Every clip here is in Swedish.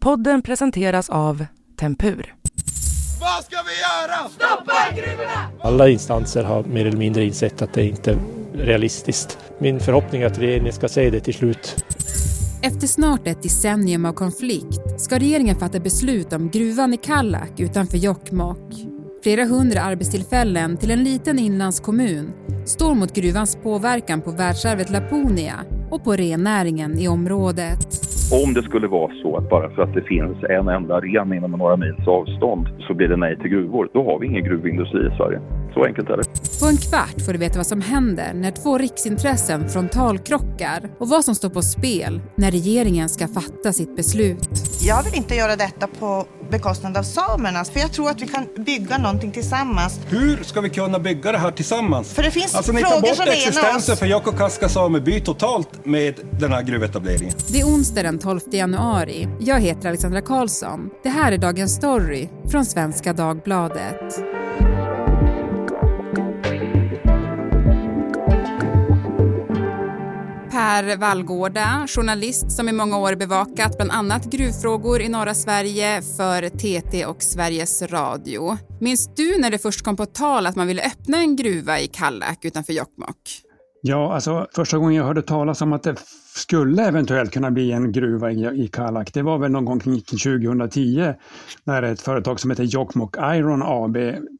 Podden presenteras av Tempur. Vad ska vi göra? Stoppa gruvorna! Alla instanser har mer eller mindre insett att det inte är realistiskt. Min förhoppning är att regeringen ska säga det till slut. Efter snart ett decennium av konflikt ska regeringen fatta beslut om gruvan i Kallak utanför Jokkmokk. Flera hundra arbetstillfällen till en liten inlandskommun står mot gruvans påverkan på världsarvet Laponia och på rennäringen i området. Om det skulle vara så att bara för att det finns en enda ren inom några mils avstånd så blir det nej till gruvor, då har vi ingen gruvindustri i Sverige. Så enkelt är det. På en kvart får du veta vad som händer när två riksintressen frontalkrockar och vad som står på spel när regeringen ska fatta sitt beslut. Jag vill inte göra detta på bekostnad av samerna, för jag tror att vi kan bygga någonting tillsammans. Hur ska vi kunna bygga det här tillsammans? För det finns alltså, ni tar frågor bort existensen för Jokkokaska sameby totalt med den här gruvetableringen. Det är onsdag den 12 januari. Jag heter Alexandra Karlsson. Det här är Dagens Story från Svenska Dagbladet. Per Vallgårda, journalist som i många år bevakat bland annat gruvfrågor i norra Sverige för TT och Sveriges Radio. Minns du när det först kom på tal att man ville öppna en gruva i Kallak utanför Jokkmokk? Ja, alltså första gången jag hörde talas om att det skulle eventuellt kunna bli en gruva i, i Kallak, det var väl någon gång kring 2010 när ett företag som heter Jokkmokk Iron AB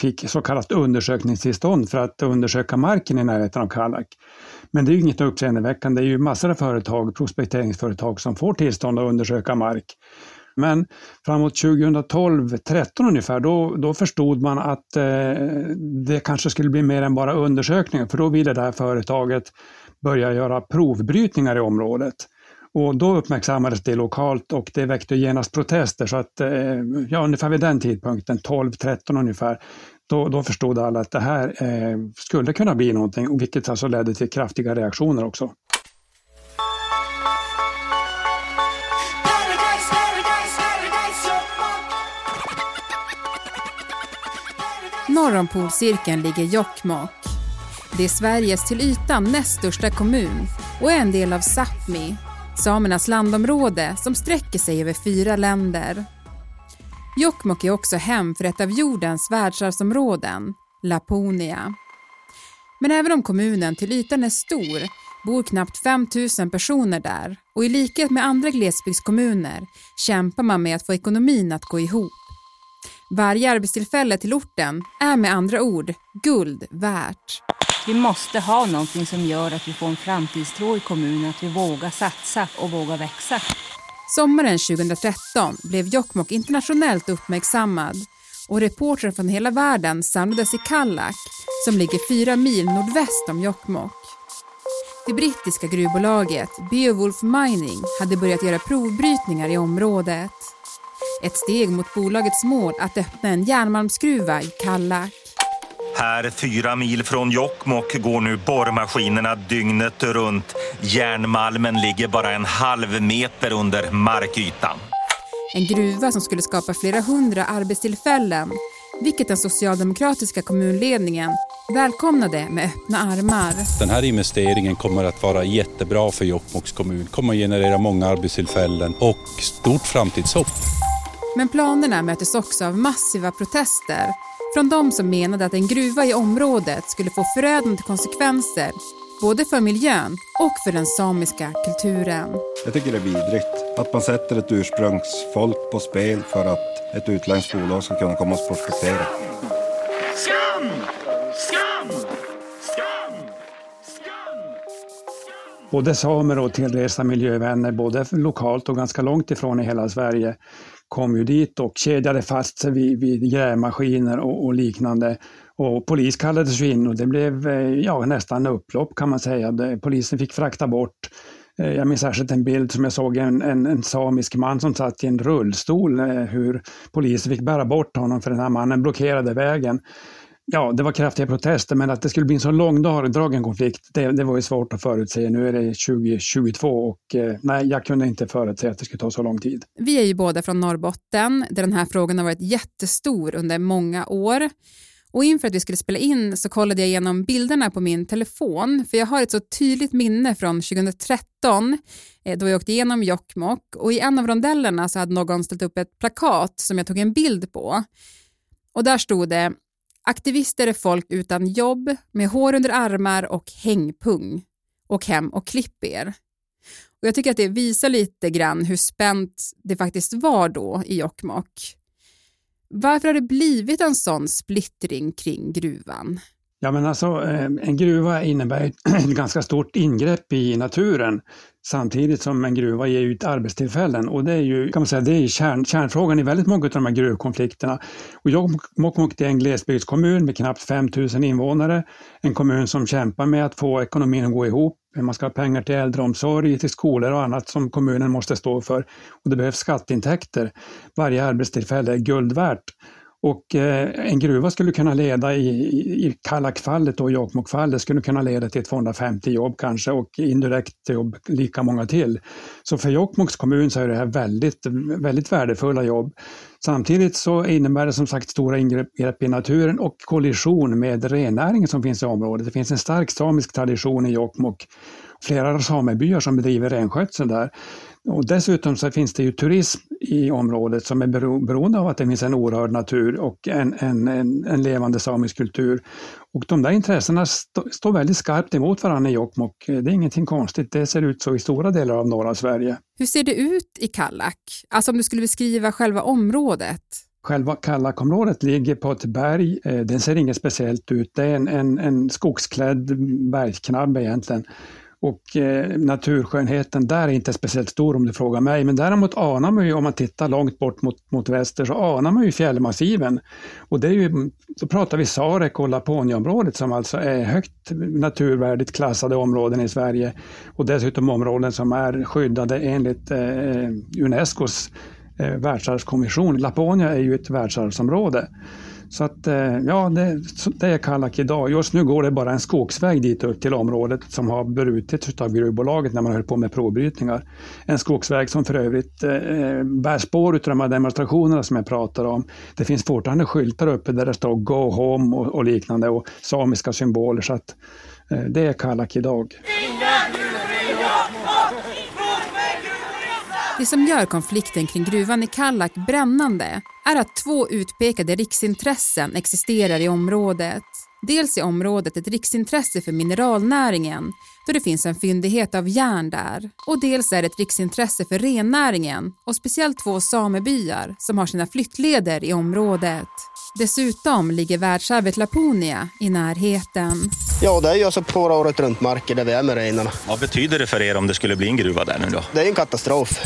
fick så kallat undersökningstillstånd för att undersöka marken i närheten av Kallak. Men det är ju inget uppseendeväckande, det är ju massor av företag, prospekteringsföretag som får tillstånd att undersöka mark. Men framåt 2012-13 ungefär, då, då förstod man att eh, det kanske skulle bli mer än bara undersökningar, för då ville det här företaget börja göra provbrytningar i området. Och då uppmärksammades det lokalt och det väckte genast protester. Så att, eh, ja, ungefär vid den tidpunkten, 12-13 ungefär, då, då förstod alla att det här eh, skulle kunna bli någonting, vilket alltså ledde till kraftiga reaktioner också. Norr om polcirkeln ligger Jokkmokk. Det är Sveriges till ytan näst största kommun och är en del av Sápmi, samernas landområde som sträcker sig över fyra länder. Jokkmokk är också hem för ett av jordens världsarvsområden, Laponia. Men även om kommunen till ytan är stor bor knappt 5 000 personer där och i likhet med andra glesbygdskommuner kämpar man med att få ekonomin att gå ihop. Varje arbetstillfälle till orten är med andra ord guld värt. Vi måste ha någonting som gör att vi får en framtidstro i kommunen, att vi vågar satsa och vågar växa. Sommaren 2013 blev Jokkmokk internationellt uppmärksammad och reportrar från hela världen samlades i Kallak som ligger fyra mil nordväst om Jokkmokk. Det brittiska gruvbolaget Beowulf Mining hade börjat göra provbrytningar i området. Ett steg mot bolagets mål att öppna en järnmalmsgruva i Kallak. Här fyra mil från Jokkmokk går nu borrmaskinerna dygnet runt. Järnmalmen ligger bara en halv meter under markytan. En gruva som skulle skapa flera hundra arbetstillfällen, vilket den socialdemokratiska kommunledningen välkomnade med öppna armar. Den här investeringen kommer att vara jättebra för Jokkmokks kommun, kommer att generera många arbetstillfällen och stort framtidshopp. Men planerna möttes också av massiva protester från de som menade att en gruva i området skulle få förödande konsekvenser både för miljön och för den samiska kulturen. Jag tycker det är vidrigt att man sätter ett ursprungsfolk på spel för att ett utländskt bolag ska kunna komma och prospektera. Både samer och tillresta miljövänner, både lokalt och ganska långt ifrån i hela Sverige, kom ju dit och kedjade fast sig vid, vid grävmaskiner och, och liknande. Och polis kallades ju in och det blev eh, ja, nästan upplopp kan man säga. Polisen fick frakta bort eh, jag minns särskilt en bild som jag såg en, en, en samisk man som satt i en rullstol, eh, hur polisen fick bära bort honom för den här mannen blockerade vägen. Ja, det var kraftiga protester, men att det skulle bli en så långdragen konflikt, det, det var ju svårt att förutse. Nu är det 2022 och eh, nej, jag kunde inte förutse att det skulle ta så lång tid. Vi är ju båda från Norrbotten där den här frågan har varit jättestor under många år. Och inför att vi skulle spela in så kollade jag igenom bilderna på min telefon för jag har ett så tydligt minne från 2013 eh, då jag åkte igenom Jokkmokk och i en av rondellerna så hade någon ställt upp ett plakat som jag tog en bild på. Och där stod det Aktivister är folk utan jobb, med hår under armar och hängpung. Åk hem och klipp er. Och jag tycker att det visar lite grann hur spänt det faktiskt var då i Jokkmokk. Varför har det blivit en sån splittring kring gruvan? Ja, men alltså, eh, en gruva innebär ett ganska stort ingrepp i naturen samtidigt som en gruva ger ut arbetstillfällen. Och det är ju kan man säga, det är kärn, kärnfrågan i väldigt många av de här gruvkonflikterna. Och Jokkmokk är en glesbygdskommun med knappt 5 000 invånare. En kommun som kämpar med att få ekonomin att gå ihop. Man ska ha pengar till äldreomsorg, till skolor och annat som kommunen måste stå för. Och det behövs skatteintäkter. Varje arbetstillfälle är guld värt. Och eh, en gruva skulle kunna leda i, i Kallakfallet och Jokkmokkfallet skulle kunna leda till 250 jobb kanske och indirekt jobb lika många till. Så för Jokkmokks kommun så är det här väldigt, väldigt värdefulla jobb. Samtidigt så innebär det som sagt stora ingrepp i naturen och kollision med rennäringen som finns i området. Det finns en stark samisk tradition i Jokkmokk. Flera samebyar som bedriver renskötsel där. Och dessutom så finns det ju turism i området som är beroende av att det finns en orörd natur och en, en, en, en levande samisk kultur. Och de där intressena st står väldigt skarpt emot varandra i Jokkmokk. Det är ingenting konstigt, det ser ut så i stora delar av norra Sverige. Hur ser det ut i Kallak? Alltså om du skulle beskriva själva området? Själva Kallakområdet ligger på ett berg. Eh, den ser inget speciellt ut. Det är en, en, en skogsklädd bergsknabb egentligen. Och eh, naturskönheten där är inte speciellt stor om du frågar mig. Men däremot anar man ju, om man tittar långt bort mot, mot väster, så anar man ju fjällmassiven. Och det är ju, då pratar vi Sarek och Laponia-området som alltså är högt naturvärdigt klassade områden i Sverige. Och dessutom områden som är skyddade enligt eh, Unescos eh, världsarvskommission. Laponia är ju ett världsarvsområde. Så att, eh, ja, det, det är Kallak idag. Just nu går det bara en skogsväg dit upp till området som har brutits av gruvbolaget när man höll på med provbrytningar. En skogsväg som för övrigt eh, eh bär spår av de här demonstrationerna som jag pratar om. Det finns fortfarande skyltar uppe där det står Go Home och, och liknande och samiska symboler. Så att, eh, det är Kallak idag. Det som gör konflikten kring gruvan i Kallak brännande är att två utpekade riksintressen existerar i området. Dels är området ett riksintresse för mineralnäringen då det finns en fyndighet av järn där. Och dels är det ett riksintresse för rennäringen och speciellt två samebyar som har sina flyttleder i området. Dessutom ligger världsarvet Laponia i närheten. Ja, det är ju alltså på året runt marker där vi är med renarna. Vad betyder det för er om det skulle bli en gruva där nu då? Det är en katastrof.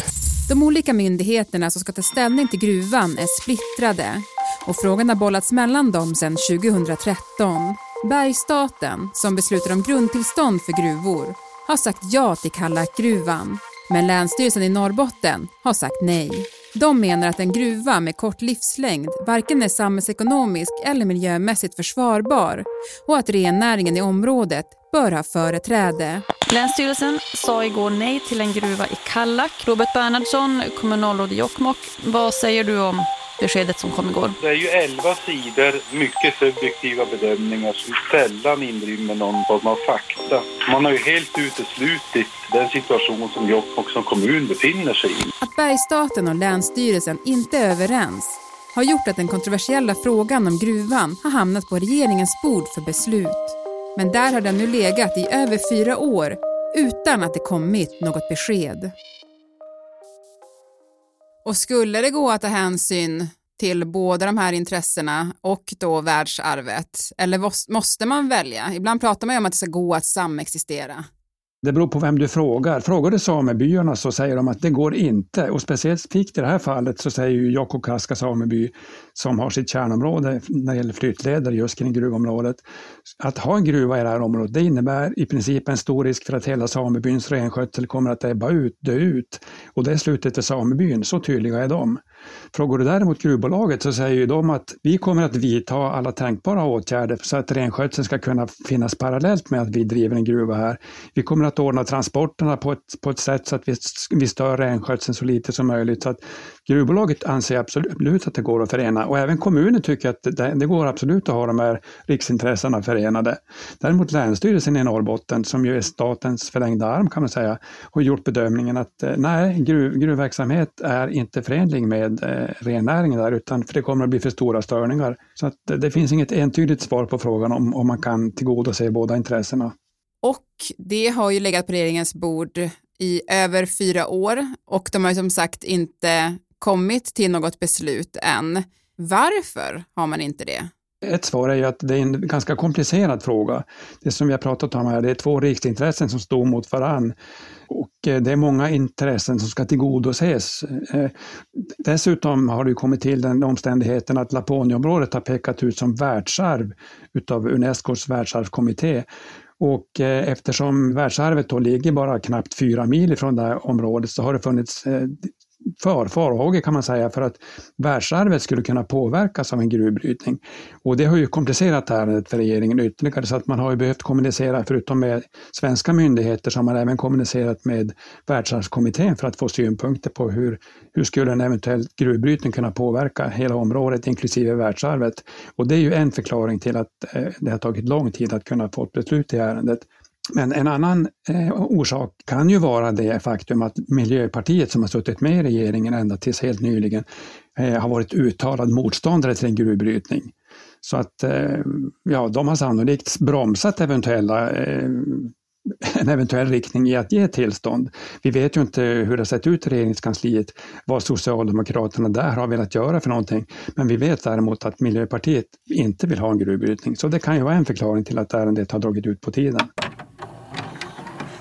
De olika myndigheterna som ska ta ställning till gruvan är splittrade och frågan har bollats mellan dem sedan 2013. Bergstaten, som beslutar om grundtillstånd för gruvor, har sagt ja till Kallakgruvan. Men Länsstyrelsen i Norrbotten har sagt nej. De menar att en gruva med kort livslängd varken är samhällsekonomiskt eller miljömässigt försvarbar och att rennäringen i området bör ha företräde. Länsstyrelsen sa igår nej till en gruva i Kallak. Robert Bernhardsson, kommunalråd i Jokkmokk, vad säger du om beskedet som kom igår? Det är ju elva sidor, mycket subjektiva bedömningar som sällan inrymmer någon form av fakta. Man har ju helt uteslutit den situation som Jokkmokk som kommun befinner sig i. Att Bergsstaten och Länsstyrelsen inte är överens har gjort att den kontroversiella frågan om gruvan har hamnat på regeringens bord för beslut. Men där har den nu legat i över fyra år utan att det kommit något besked. Och skulle det gå att ta hänsyn till båda de här intressena och då världsarvet? Eller måste man välja? Ibland pratar man ju om att det ska gå att samexistera. Det beror på vem du frågar. Frågar du samebyarna så säger de att det går inte. Och specifikt i det här fallet så säger ju Jokkokaska sameby, som har sitt kärnområde när det gäller flyttleder just kring gruvområdet, att ha en gruva i det här området, det innebär i princip en stor risk för att hela samebyns renskötsel kommer att ebba ut, dö ut. Och det är slutet för samebyn, så tydliga är de. Frågar du däremot gruvbolaget så säger ju de att vi kommer att vidta alla tänkbara åtgärder så att renskötseln ska kunna finnas parallellt med att vi driver en gruva här. Vi kommer att ordna transporterna på ett, på ett sätt så att vi, vi stör renskötseln så lite som möjligt. Så att gruvbolaget anser absolut att det går att förena och även kommunen tycker att det, det går absolut att ha de här riksintressena förenade. Däremot Länsstyrelsen i Norrbotten, som ju är statens förlängda arm kan man säga, har gjort bedömningen att eh, nej, gruv, gruvverksamhet är inte förenlig med eh, rennäringen där, utan för det kommer att bli för stora störningar. Så att eh, det finns inget entydigt svar på frågan om, om man kan tillgodose båda intressena. Och det har ju legat på regeringens bord i över fyra år och de har ju som sagt inte kommit till något beslut än. Varför har man inte det? Ett svar är ju att det är en ganska komplicerad fråga. Det som vi har pratat om här, det är två riksintressen som står mot varann. Och eh, det är många intressen som ska tillgodoses. Eh, dessutom har det kommit till den omständigheten att Laponiaområdet har pekat ut som världsarv utav Unescos världsarvskommitté. Och eh, eftersom världsarvet då ligger bara knappt fyra mil ifrån det här området så har det funnits för, farhågor kan man säga för att världsarvet skulle kunna påverkas av en gruvbrytning. Och det har ju komplicerat ärendet för regeringen ytterligare så att man har ju behövt kommunicera, förutom med svenska myndigheter, så har man även kommunicerat med Världsarvskommittén för att få synpunkter på hur, hur skulle en eventuell gruvbrytning kunna påverka hela området inklusive världsarvet. Och det är ju en förklaring till att eh, det har tagit lång tid att kunna få ett beslut i ärendet. Men en annan eh, orsak kan ju vara det faktum att Miljöpartiet som har suttit med i regeringen ända tills helt nyligen eh, har varit uttalad motståndare till en gruvbrytning. Så att eh, ja, de har sannolikt bromsat eventuella eh, en eventuell riktning i att ge tillstånd. Vi vet ju inte hur det har sett ut i regeringskansliet, vad Socialdemokraterna där har velat göra för någonting. Men vi vet däremot att Miljöpartiet inte vill ha en gruvbrytning, så det kan ju vara en förklaring till att ärendet har dragit ut på tiden.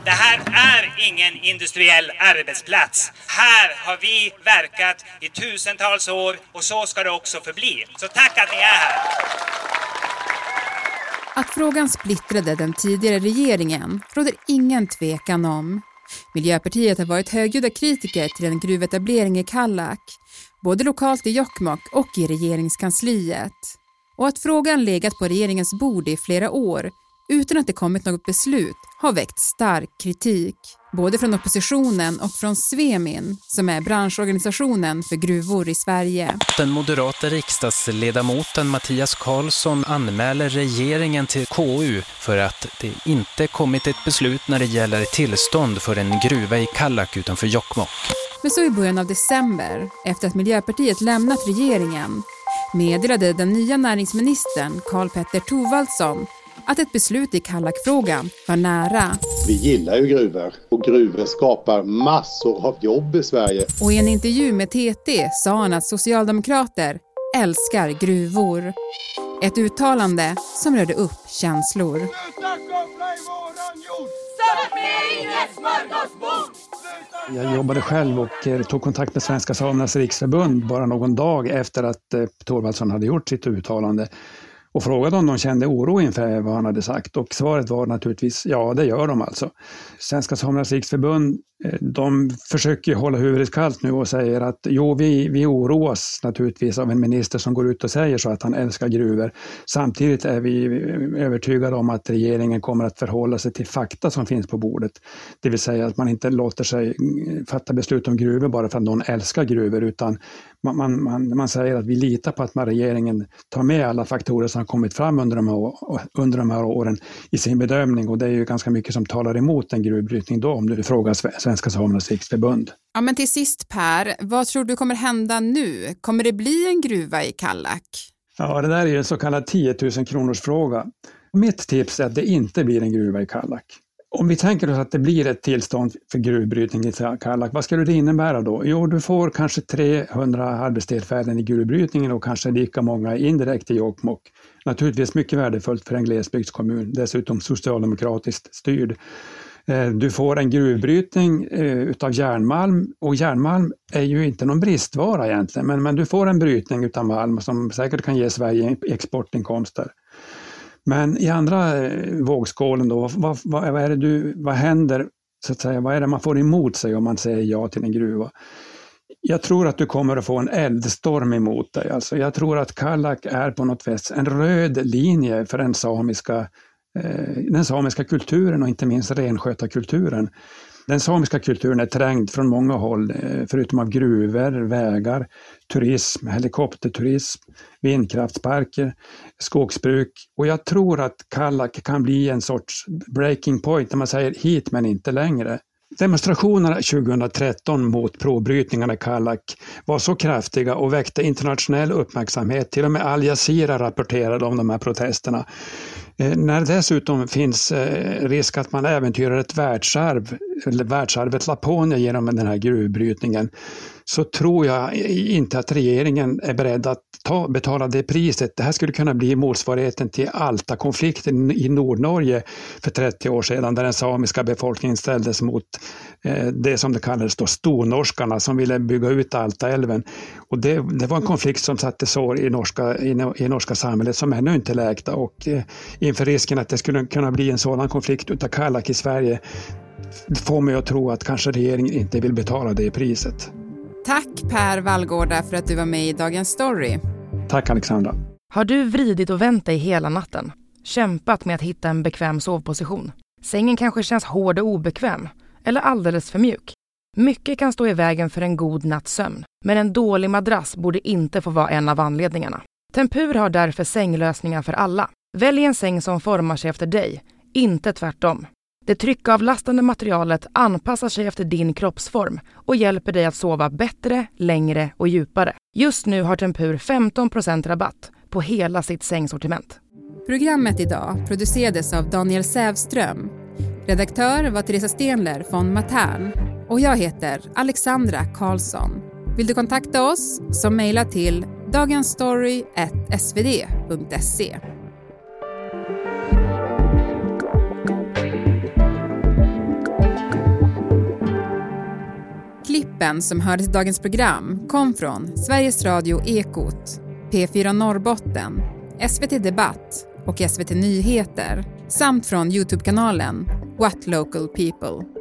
Det här är ingen industriell arbetsplats. Här har vi verkat i tusentals år och så ska det också förbli. Så tack att ni är här. Att frågan splittrade den tidigare regeringen råder ingen tvekan om. Miljöpartiet har varit högljudda kritiker till en gruvetablering i Kallak, både lokalt i Jokkmokk och i regeringskansliet. Och att frågan legat på regeringens bord i flera år utan att det kommit något beslut har väckt stark kritik. Både från oppositionen och från Svemin, som är branschorganisationen för gruvor i Sverige. Den moderata riksdagsledamoten Mattias Karlsson anmäler regeringen till KU för att det inte kommit ett beslut när det gäller tillstånd för en gruva i Kallak utanför Jokkmokk. Men så i början av december, efter att Miljöpartiet lämnat regeringen, meddelade den nya näringsministern Karl Petter Thorwaldsson att ett beslut i Kallakfrågan var nära. Vi gillar ju gruvor och gruvor skapar massor av jobb i Sverige. Och i en intervju med TT sa han att socialdemokrater älskar gruvor. Ett uttalande som rörde upp känslor. Jag jobbade själv och eh, tog kontakt med Svenska Samernas Riksförbund bara någon dag efter att eh, Thorvaldsson hade gjort sitt uttalande och frågade om de kände oro inför vad han hade sagt och svaret var naturligtvis ja, det gör de alltså. Svenska Samernas Riksförbund Eh, de försöker hålla huvudet kallt nu och säger att jo, vi, vi oroas naturligtvis av en minister som går ut och säger så att han älskar gruvor. Samtidigt är vi övertygade om att regeringen kommer att förhålla sig till fakta som finns på bordet. Det vill säga att man inte låter sig mm, fatta beslut om gruvor bara för att någon älskar gruvor, utan man, man, man, man säger att vi litar på att man regeringen tar med alla faktorer som har kommit fram under de, här, under de här åren i sin bedömning och det är ju ganska mycket som talar emot en gruvbrytning då, om du frågar Svenska Samernas Riksförbund. Ja, men till sist Per, vad tror du kommer hända nu? Kommer det bli en gruva i Kallak? Ja, det där är en så kallad 10 000 kronors fråga. Mitt tips är att det inte blir en gruva i Kallak. Om vi tänker oss att det blir ett tillstånd för gruvbrytning i Kallak, vad skulle det innebära då? Jo, du får kanske 300 arbetstillfällen i gruvbrytningen och kanske lika många indirekt i Jokkmokk. Naturligtvis mycket värdefullt för en glesbygdskommun, dessutom socialdemokratiskt styrd. Eh, du får en gruvbrytning eh, utav järnmalm och järnmalm är ju inte någon bristvara egentligen, men, men du får en brytning utav malm som säkert kan ge Sverige exportinkomster. Men i andra eh, vågskålen då, vad, vad, vad, är det du, vad händer, så att säga, vad är det man får emot sig om man säger ja till en gruva? Jag tror att du kommer att få en eldstorm emot dig. Alltså jag tror att Kallak är på något sätt en röd linje för den samiska Eh, den samiska kulturen och inte minst renskötarkulturen. Den samiska kulturen är trängd från många håll, eh, förutom av gruvor, vägar, turism, helikopterturism, vindkraftsparker, skogsbruk. Och jag tror att Kallak kan bli en sorts breaking point där man säger hit men inte längre. Demonstrationerna 2013 mot provbrytningarna i Kallak var så kraftiga och väckte internationell uppmärksamhet. Till och med Al Jazeera rapporterade om de här protesterna. Eh, när det dessutom finns eh, risk att man äventyrar ett världsarv, eller världsarvet Laponia genom den här gruvbrytningen, så tror jag inte att regeringen är beredd att ta, betala det priset. Det här skulle kunna bli motsvarigheten till Alta-konflikten i Nordnorge för 30 år sedan, där den samiska befolkningen ställdes mot eh, det som det kallades då stornorskarna som ville bygga ut Altaälven. Och det, det var en konflikt som satte sår i norska, i, i norska samhället som ännu inte läkta och eh, inför risken att det skulle kunna bli en sådan konflikt utav Kallak i Sverige får mig att tro att kanske regeringen inte vill betala det priset. Tack Per Vallgårda för att du var med i Dagens Story. Tack Alexandra. Har du vridit och vänt dig hela natten? Kämpat med att hitta en bekväm sovposition? Sängen kanske känns hård och obekväm? Eller alldeles för mjuk? Mycket kan stå i vägen för en god natts sömn, men en dålig madrass borde inte få vara en av anledningarna. Tempur har därför sänglösningar för alla. Välj en säng som formar sig efter dig, inte tvärtom. Det tryckavlastande materialet anpassar sig efter din kroppsform och hjälper dig att sova bättre, längre och djupare. Just nu har Tempur 15% rabatt på hela sitt sängsortiment. Programmet idag producerades av Daniel Sävström. Redaktör var Teresa Stenler från Matern och jag heter Alexandra Karlsson. Vill du kontakta oss så mejla till dagensstory.svd.se. Klippen som hördes i dagens program kom från Sveriges Radio Ekot, P4 Norrbotten, SVT Debatt och SVT Nyheter samt från Youtube-kanalen What Local People.